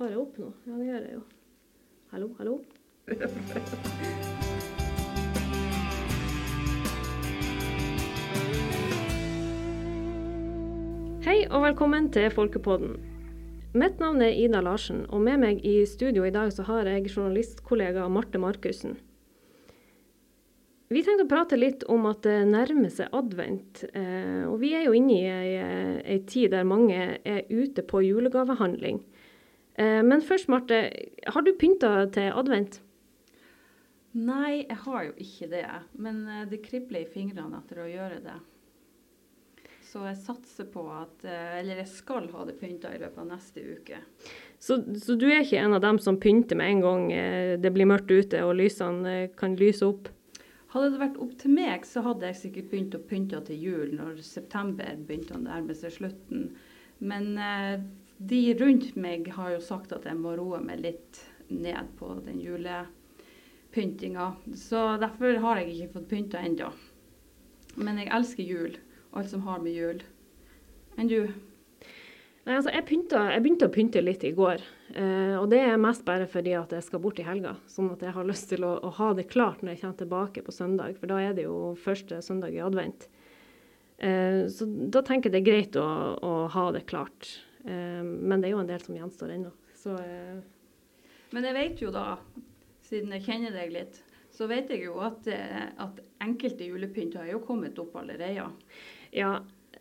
tar jeg opp nå? Ja, det gjør jeg jo. Hallo, hallo. Hei og velkommen til Folkepodden. Mitt navn er Ida Larsen, og med meg i studio i dag så har jeg journalistkollega Marte Markussen. Vi tenkte å prate litt om at det nærmer seg advent. Eh, og vi er jo inne i ei, ei tid der mange er ute på julegavehandling. Eh, men først, Marte, har du pynta til advent? Nei, jeg har jo ikke det. Men eh, det kribler i fingrene etter å gjøre det. Så jeg satser på at eh, Eller jeg skal ha det pynta i løpet av neste uke. Så, så, du er ikke en av dem som pynter med en gang det blir mørkt ute og lysene kan lyse opp? Hadde det vært opp til meg, så hadde jeg sikkert begynt å pynte til jul når september begynte å nærme seg slutten. Men eh, de rundt meg har jo sagt at jeg må roe meg litt ned på den julepyntinga. Så derfor har jeg ikke fått pynta ennå. Men jeg elsker jul. og Alt som har med jul. Enn du? Nei, altså, jeg, pynta, jeg, begynte å pynte litt i går. Eh, og det er mest bare fordi at jeg skal bort i helga. Sånn at jeg har lyst til å, å, ha det klart når jeg kommer tilbake på søndag. For da er det jo første søndag i advent. Eh, så da tenker jeg det er greit å, å ha det klart. Eh, men det er jo en del som gjenstår ennå. Så eh. Men jeg vet jo da, siden jeg kjenner deg litt, så vet jeg jo at, eh, at enkelte julepynt har jo kommet opp allerede. Ja,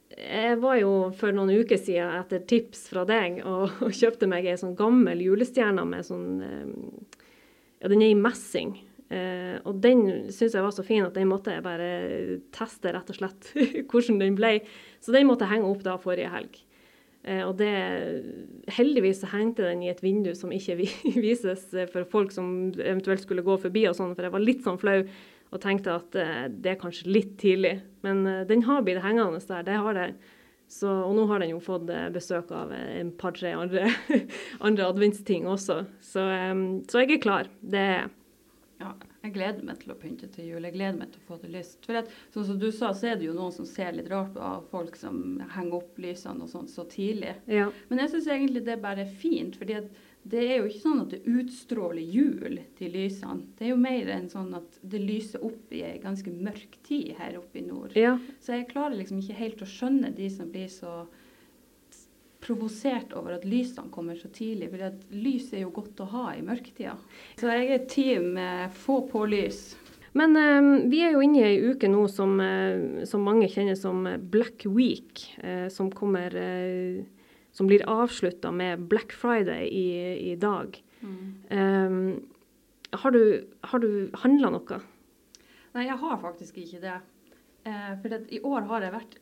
jeg var jo for noen uker siden etter tips fra deg og, og kjøpte meg ei sånn gammel julestjerne med sånn Ja, den er i messing. Eh, og den syns jeg var så fin at den måtte jeg bare teste rett og slett hvordan den ble. Så den måtte jeg henge opp da forrige helg. Eh, og det Heldigvis hengte den i et vindu som ikke vises for folk som eventuelt skulle gå forbi og sånn, for jeg var litt sånn flau og tenkte at uh, det er kanskje litt tidlig. Men den har blitt hengende der. det har. Så, og nå har den jo fått besøk av en par-tre andre, andre adventsting også. Så, så, jeg er klar. Det er ja, jeg gleder meg til å pynte til jul. Jeg gleder meg til å få det lyst. For at, sånn som du sa, så er det jo noen som ser litt rart på folk som henger opp lysene og sånt så tidlig. Ja. Men jeg syns egentlig det er bare fint. fordi at det er jo ikke sånn at det utstråler jul til lysene. Det er jo mer enn sånn at det lyser opp i ei ganske mørk tid her oppe i nord. Ja. Så jeg klarer liksom ikke helt å skjønne de som blir så provosert over at lysene kommer så tidlig. For lys er jo godt å ha i mørketida. Så jeg er team med få på lys. Men eh, vi er jo inne i ei uke nå som, eh, som, mange kjenner som Black Week, eh, som kommer eh, som blir avslutta med Black Friday i, i dag. Mm. Um, har du, har du handla noe? Nei, jeg har faktisk ikke det. Eh, for i år har jeg vært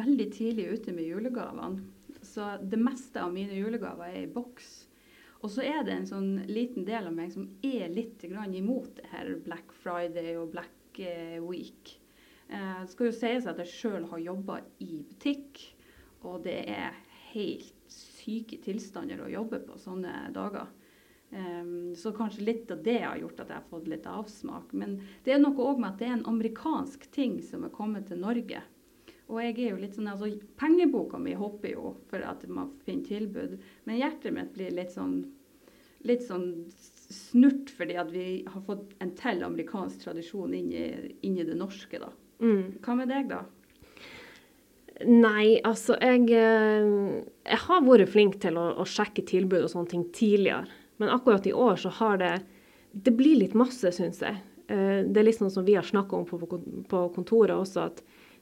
veldig tidlig ute med julegavene. Så det meste av mine julegaver er i boks. Og så er det en sånn liten del av meg som er litt imot det her Black Friday og Black eh, Week. Eh, det skal jo sies at jeg sjøl har jobba i butikk, og det er helt syke tilstander å jobbe på sånne dager. Um, så kanskje litt av det har gjort at jeg har fått litt avsmak. Men det er noe òg med at det er en amerikansk ting som er kommet til Norge. Og jeg er jo litt sånn, altså Pengeboka mi hopper jo for at man finner tilbud, men hjertet mitt blir litt sånn, litt sånn snurt fordi at vi har fått en til amerikansk tradisjon inn i, inn i det norske. da. Mm. Hva med deg, da? Nei, altså jeg, eh, jeg har vært flink til å, å, sjekke tilbud og sånne ting tidligere. Men akkurat i år så har det Det blir litt masse, syns jeg. Eh, det er litt sånn som vi har snakka om på, på, kontoret også, at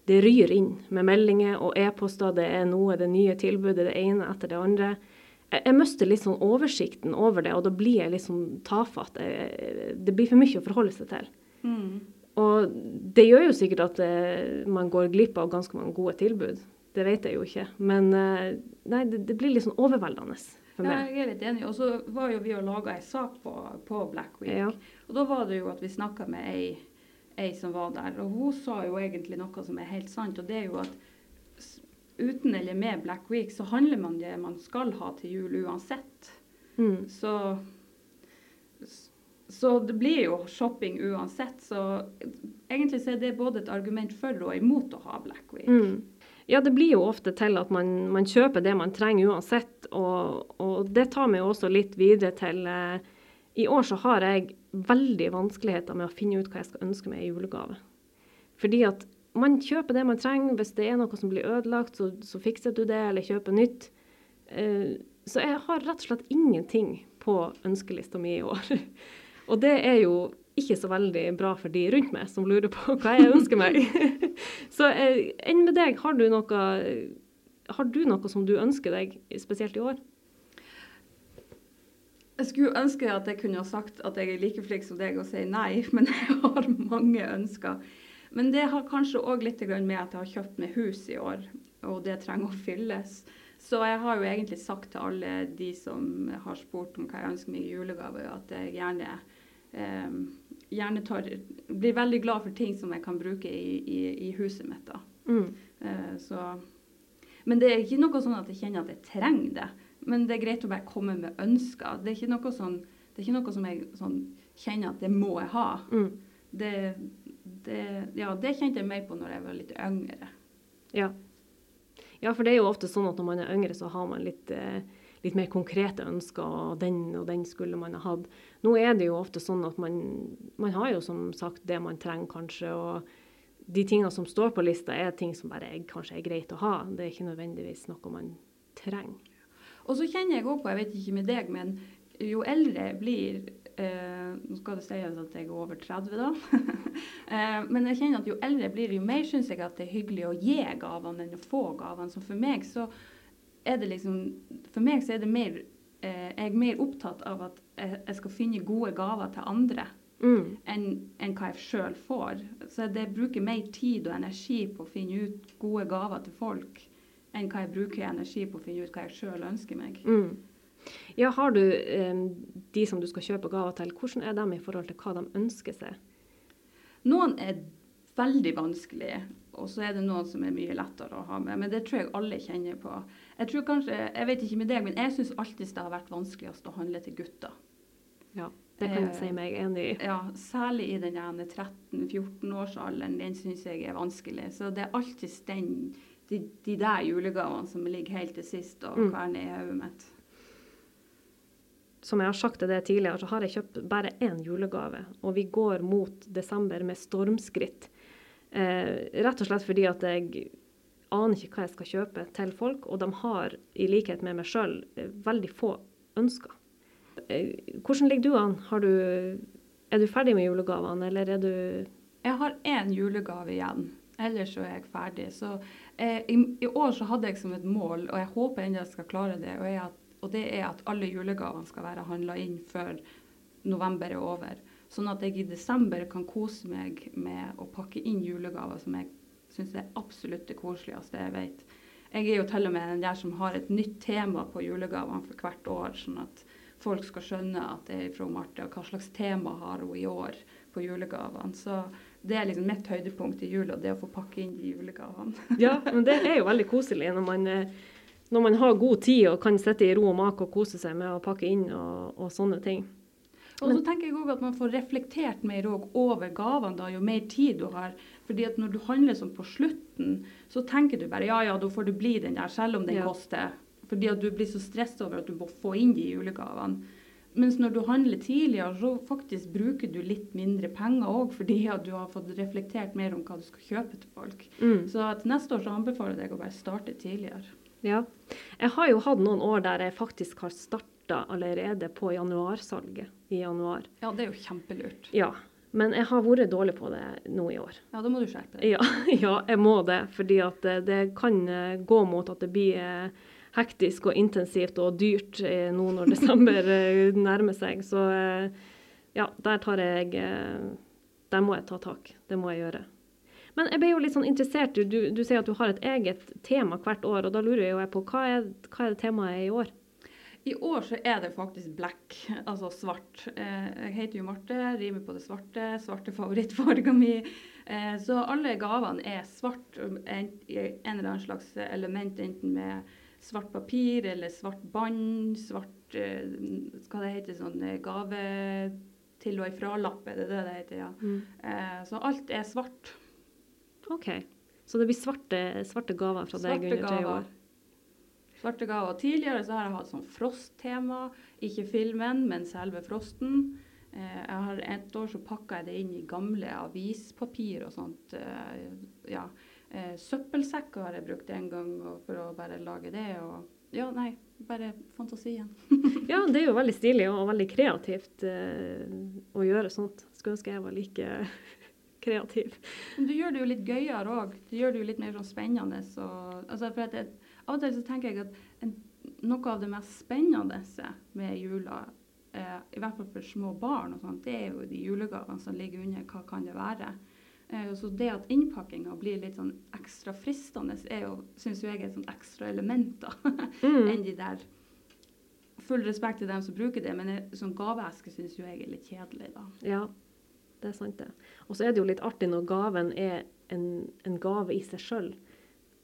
det ryr inn med meldinger og e-poster. Det er noe, det nye tilbudet, det ene etter det andre. Jeg, jeg mister litt sånn oversikten over det, og da blir jeg litt sånn tafatt. Det blir for mye å forholde seg til. Mm. Og det gjør jo sikkert at uh, man går glipp av ganske mange gode tilbud. Det vet jeg jo ikke. Men uh, nei, det, det, blir litt sånn overveldende for meg. Ja, jeg er litt enig. Og så var jo vi og laga ei sak på, på, Black Week. Ja. Og da var det jo at vi snakka med ei, ei, som var der. Og hun sa jo egentlig noe som er helt sant, og det er jo at uten eller med Black Week så handler man det man skal ha til jul uansett. Mm. Så så det blir jo shopping uansett. Så egentlig så er det både et argument for og imot å ha Black Week. Mm. Ja, det blir jo ofte til at man, man kjøper det man trenger uansett, og, og det tar meg også litt videre til eh, I år så har jeg veldig vanskeligheter med å finne ut hva jeg skal ønske meg i julegave. Fordi at man kjøper det man trenger. Hvis det er noe som blir ødelagt, så, så fikser du det, eller kjøper nytt. Uh, så jeg har rett og slett ingenting på ønskelista mi i år. Og det er jo ikke så veldig bra for de rundt meg som lurer på hva jeg ønsker meg. så eh, enn med deg, har du, noe, har du noe som du ønsker deg, spesielt i år? Jeg skulle ønske at jeg kunne ha sagt at jeg er like flink som deg og sier nei, men jeg har mange ønsker. Men det har kanskje òg litt med at jeg har kjøpt meg hus i år, og det trenger å fylles. Så jeg har jo egentlig sagt til alle de som har spurt om hva jeg ønsker meg i julegave, at jeg gjerne, eh, gjerne tar, blir veldig glad for ting som jeg kan bruke i, i, i huset mitt. da. Mm. Eh, så, men det er ikke noe sånn at jeg kjenner at jeg trenger det. Men det er greit å bare komme med ønsker. Det er ikke noe, sånn, det er ikke noe som jeg sånn, kjenner at det må jeg ha. Mm. Det, det, ja, det kjente jeg mer på når jeg var litt yngre. Ja. ja. for det er jo ofte sånn at når man er yngre, så har man litt, eh, litt mer konkrete ønsker, og den og den skulle man ha hatt. Nå er det jo ofte sånn at man, man har jo som sagt det man trenger, kanskje. og de tingene som står på lista, er ting som bare er, kanskje er greit å ha. Det er ikke nødvendigvis noe man trenger. Og så kjenner jeg òg på, jeg vet ikke med deg, men jo eldre jeg blir eh, Nå skal det sies at jeg er over 30, da. eh, men jeg kjenner at jo eldre jeg blir, jo mer syns jeg at det er hyggelig å gi gavene enn å få gavene. Så for meg så er det liksom For meg så er det mer eh, Jeg er mer opptatt av at jeg skal finne gode gaver til andre. Mm. Enn en hva jeg sjøl får. Så det bruker mer tid og energi på å finne ut gode gaver til folk enn hva jeg bruker energi på å finne ut hva jeg sjøl ønsker meg. Mm. Ja, Har du eh, de som du skal kjøpe gaver til, hvordan er de i forhold til hva de ønsker seg? Noen er veldig vanskelige, og så er det noen som er mye lettere å ha med. Men det tror jeg alle kjenner på. Jeg tror kanskje, jeg vet ikke med deg, men jeg syns alltid det har vært vanskeligst å handle til gutter. Ja, det kan jeg si meg enig i. Ja, Særlig i den 13-14-årsalderen. Den syns jeg er vanskelig. Så det er alltid den de, de der julegavene som ligger helt til sist og mm. kverner i hodet mitt. Som jeg har sagt til det tidligere, så har jeg kjøpt bare én julegave. Og vi går mot desember med stormskritt. Eh, rett og slett fordi at jeg aner ikke hva jeg skal kjøpe til folk, og de har, i likhet med meg sjøl, eh, veldig få ønsker. Eh, hvordan ligger du an? Du, er du ferdig med julegavene, eller er du Jeg har én julegave igjen. Ellers så er jeg ferdig. Så eh, i, i, år så hadde jeg som et mål, og jeg håper ennå jeg skal klare det, og, at, og, det er at alle julegavene skal være handla inn før november er over. Sånn at jeg i desember kan kose meg med å pakke inn julegaver som jeg syns er absolutt det koseligste jeg vet. Jeg er jo til og med den der som har et nytt tema på julegavene for hvert år, sånn at folk skal skjønne at det er fra Marte, og hva slags tema har hun i år på julegavene. Så det er liksom mitt høydepunkt i jula, det å få pakke inn de julegavene. ja, men det er jo veldig koselig når man, eh, når man, har god tid og kan sitte i ro og mak og kose seg med å pakke inn og, og sånne ting. Og så tenker jeg også at man får reflektert mer over gavene da, jo mer tid du har. Fordi at når du handler sånn på slutten, så tenker du bare ja ja, da får det bli den der, selv om den ja. koster. Fordi at du blir så stressa over at du må få inn de julegavene. Mens når du handler tidligere, så faktisk bruker du litt mindre penger òg, fordi at du har fått reflektert mer om hva du skal kjøpe til folk. Mm. Så til neste år så anbefaler jeg deg å bare starte tidligere. Ja. Jeg har jo hatt noen år der jeg faktisk har starta allerede på januarsalget i januar. Ja, det er jo kjempelurt. Ja. Men jeg har vært dårlig på det nå i år. Ja, da må du skjerpe deg. Ja, ja jeg må det. Fordi at det, kan eh, gå mot at det blir eh, hektisk og intensivt og dyrt eh, nå når desember eh, nærmer seg. Så eh, ja, der tar jeg Der må jeg ta tak. Det må jeg gjøre. Men jeg ble jo litt sånn interessert. Du, du sier at du har et eget tema hvert år, og da lurer jeg på hva er, hva er temaet i år? I år så er det faktisk black, altså svart. Jeg heter jo Marte, rimer på det svarte. Svarte favorittfarga mi. Så alle gavene er svart en eller annen slags element, enten med svart papir eller svart bånd, svart uh, Hva det heter sånn eh, gave til og ifra-lapp, er det det det heter? ja. Mm. Uh, så alt er svart. OK. Så det blir svarte, svarte gaver fra deg Svarte under tre år. Svarte gaver. Tidligere så har jeg hatt sånn frosttema. Ikke filmen, men selve frosten. Eh, jeg har Et år så pakka jeg det inn i gamle avispapir og sånt. Eh, ja. Søppelsekker har jeg brukt en gang for å bare lage det. Og ja, nei, bare fantasien. Ja, det er jo veldig stilig og veldig kreativt eh, å gjøre sånt. Skulle ønske jeg var like kreativ. Men du gjør det jo litt gøyere òg. Du gjør det jo litt mer sånn spennende. Så, altså jeg, av og til så tenker jeg at en, noe av det mest spennende med jula, eh, i hvert fall for små barn, og sånt, det er jo de julegavene som ligger under. Hva kan det være? Eh, så det at innpakkinga blir litt sånn ekstra fristende, er jo, syns jo jeg er et sånt ekstra element da, Mm. enn de der Full respekt til dem som bruker det, men en sånn gaveeske syns jo jeg er litt kjedelig, da. Ja, det er sant det. Og så er det jo litt artig når gaven er en, en gave i seg sjøl.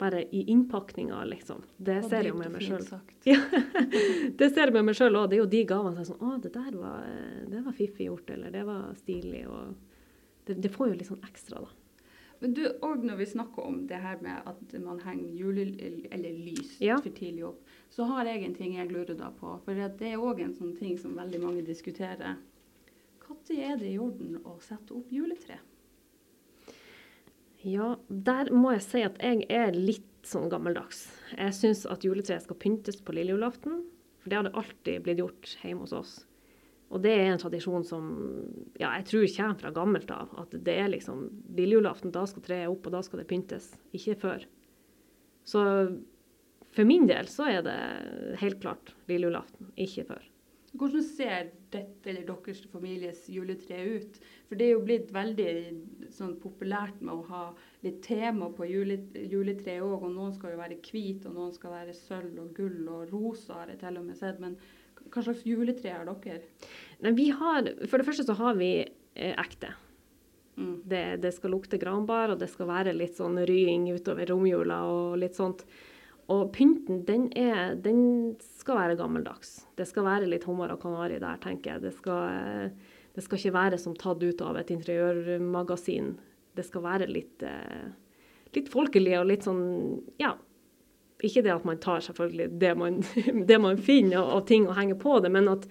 Bare i innpakninga, liksom. Det Og ser jeg med meg sjøl. Det ser jeg med meg sjøl òg. Det er jo de gavene som er sånn Å, det der var, det var fiffig gjort, eller det var stilig. Og det, det får jo litt sånn ekstra, da. Men du, og når vi snakker om det her med at man henger jule, eller lys Ja. for tidlig opp, så har jeg en ting jeg lurer da på. For det er òg en sånn ting som veldig mange diskuterer. Når er det i orden å sette opp juletre? Ja, der må jeg si at jeg er litt sånn gammeldags. Jeg syns at juletreet skal pyntes på lille julaften, for det har det alltid blitt gjort hjemme hos oss. Og det er en tradisjon som ja, jeg tror kommer fra gammelt av. At det er liksom lillejulaften, da skal treet opp, og da skal det pyntes. Ikke før. Så for min del så er det helt klart lillejulaften, ikke før. Hvordan ser dette eller deres families juletre ut? For det er jo blitt veldig sånn populært med å ha litt tema på jule, juletreet òg. Og noen skal jo være hvit, og noen skal være sølv og gull og rosa, har jeg til og med sett. Men hva slags juletre har dere? Nei, vi har, for det første så har vi eh, ekte. Mm. Det, det skal lukte granbar, og det skal være litt sånn rying utover romjula og litt sånt. Og pynten, den, er, den skal være gammeldags. Det skal være litt hummer og kanari der, tenker jeg. Det skal, eh, det skal ikke være som tatt ut av et interiørmagasin. Det skal være litt, eh, litt folkelig og litt sånn, ja. Ikke det at man tar selvfølgelig det man, det man finner av ting og henger på det, men at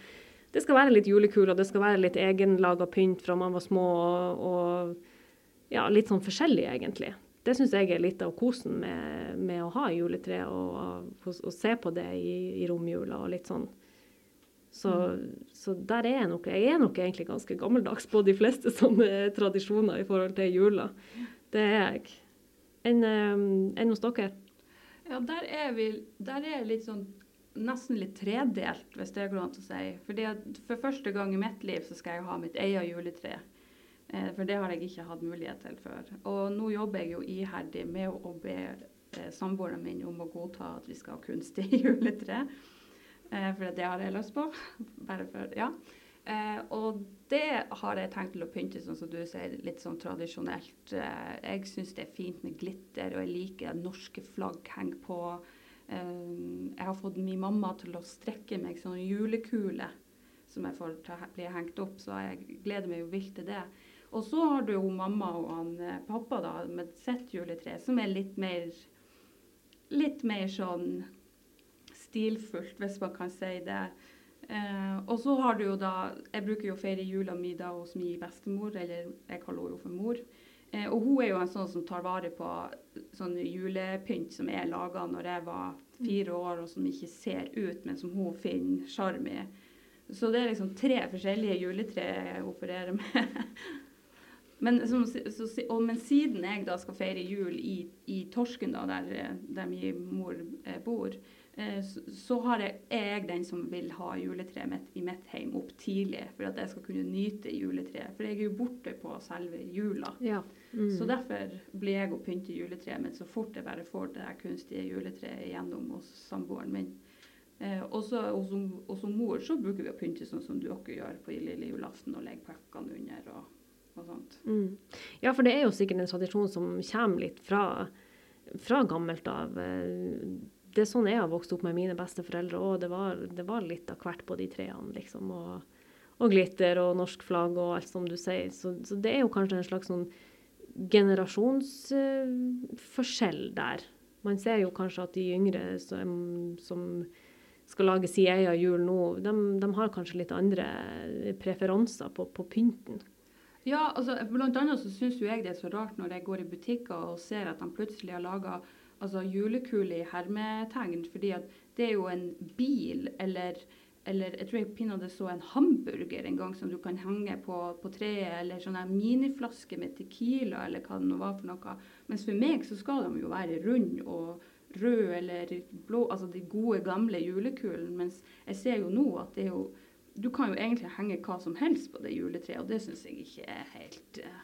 det skal være litt julekuler, det skal være litt egenlaga pynt fra man var små, og, og ja, litt sånn forskjellig, egentlig. Det syns jeg er litt av kosen med, med å ha juletre, og, og, og se på det i, i romjula og litt sånn. Så, så der er jeg nok Jeg er nok egentlig ganske gammeldags på de fleste sånne tradisjoner i forhold til jula. Det er jeg. Enn en hos dere? Ja, der er vi der er litt sånn nesten litt tredelt, hvis det går an å si. Fordi for første gang i mitt liv så skal jeg ha mitt eget juletre. Eh, for det har jeg ikke hatt mulighet til før. Og nå jobber jeg jo iherdig med å be eh, samboeren min om å godta at vi skal ha kunstig juletre. Eh, for det har jeg lyst på. Bare for, ja. Eh, og det har jeg tenkt til å pynte sånn som du sier, litt sånn tradisjonelt. Eh, jeg syns det er fint med glitter, og jeg liker at norske flagg henger på. Eh, jeg har fått min mamma til å strekke meg sånn julekule som jeg får å bli hengt opp, så jeg gleder meg jo vilt til det. Og så har du jo mamma og han, eh, pappa da, med sitt juletre, som er litt mer Litt mer sånn stilfullt, hvis man kan si det. Eh, og så har du jo da Jeg bruker jo å feire jula mi da hos min bestemor, eller jeg kaller henne jo for mor. Eh, og hun er jo en sånn som tar vare på sånn julepynt som jeg laga når jeg var fire år, og som ikke ser ut, men som hun finner sjarm i. Så det er liksom tre forskjellige juletre jeg opererer med. Men, som, så, og, men siden jeg da skal feire jul i, i Torsken, da, der, eh, der min mor eh, bor, så, så har jeg, er jeg den som vil ha juletreet mitt i mitt hjem opp tidlig, for at jeg skal kunne nyte juletreet. For jeg er jo borte på selve jula. Ja. Mm. Så derfor blir jeg å pynte juletreet mitt så fort jeg bare får det kunstige juletreet igjennom hos samboeren min. Eh, og hos mor så bruker vi å pynte sånn som dere gjør på lille julaften, og legge pakkene under og, og sånt. Mm. Ja, for det er jo sikkert en tradisjon som kommer litt fra, fra gammelt av. Eh, Det er sånn jeg har vokst opp med mine besteforeldre òg. Det, det var litt av hvert på de trærne, liksom. Og, og glitter og norsk flagg og alt som du sier. Så, så det er jo kanskje en slags sånn generasjonsforskjell der. Man ser jo kanskje at de yngre som, som skal lage sin egen jul nå, de, de, har kanskje litt andre preferanser på, på pynten. Ja, altså blant annet så syns jo jeg det er så rart når jeg går i butikker og ser at de plutselig har laga altså, julekule i hermetegn, fordi at det er jo en bil eller eller jeg tror jeg pinadø så en hamburger en gang som du kan henge på, på treet, eller sånn miniflaske med Tequila, eller hva det nå var for noe. Mens for meg så skal de jo være runde og rød eller blå, altså de gode, gamle julekulene. Mens jeg ser jo nå at det er jo Du kan jo egentlig henge hva som helst på det juletreet, og det syns jeg ikke er helt uh,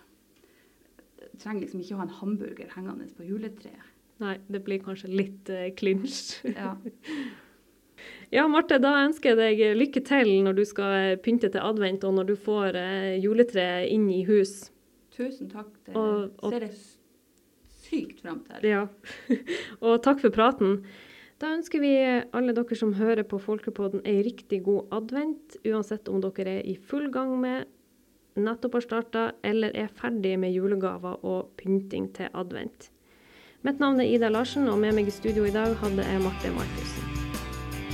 Trenger liksom ikke å ha en hamburger hengende på juletreet. Nei, det blir kanskje litt uh, clinch. ja. Ja, Marte, da ønsker jeg deg lykke til når du skal pynte til advent, og når du får eh, juletreet inn i hus. Tusen takk. Det og, og, ser jeg sykt fram til. Ja. og takk for praten. Da ønsker vi alle dere som hører på Folkepodden, ei riktig god advent, uansett om dere er i full gang med, nettopp har starta, eller er ferdig med julegaver og pynting til advent. Mitt navn er Ida Larsen, og med meg i studio i dag hadde jeg Marte Markussen.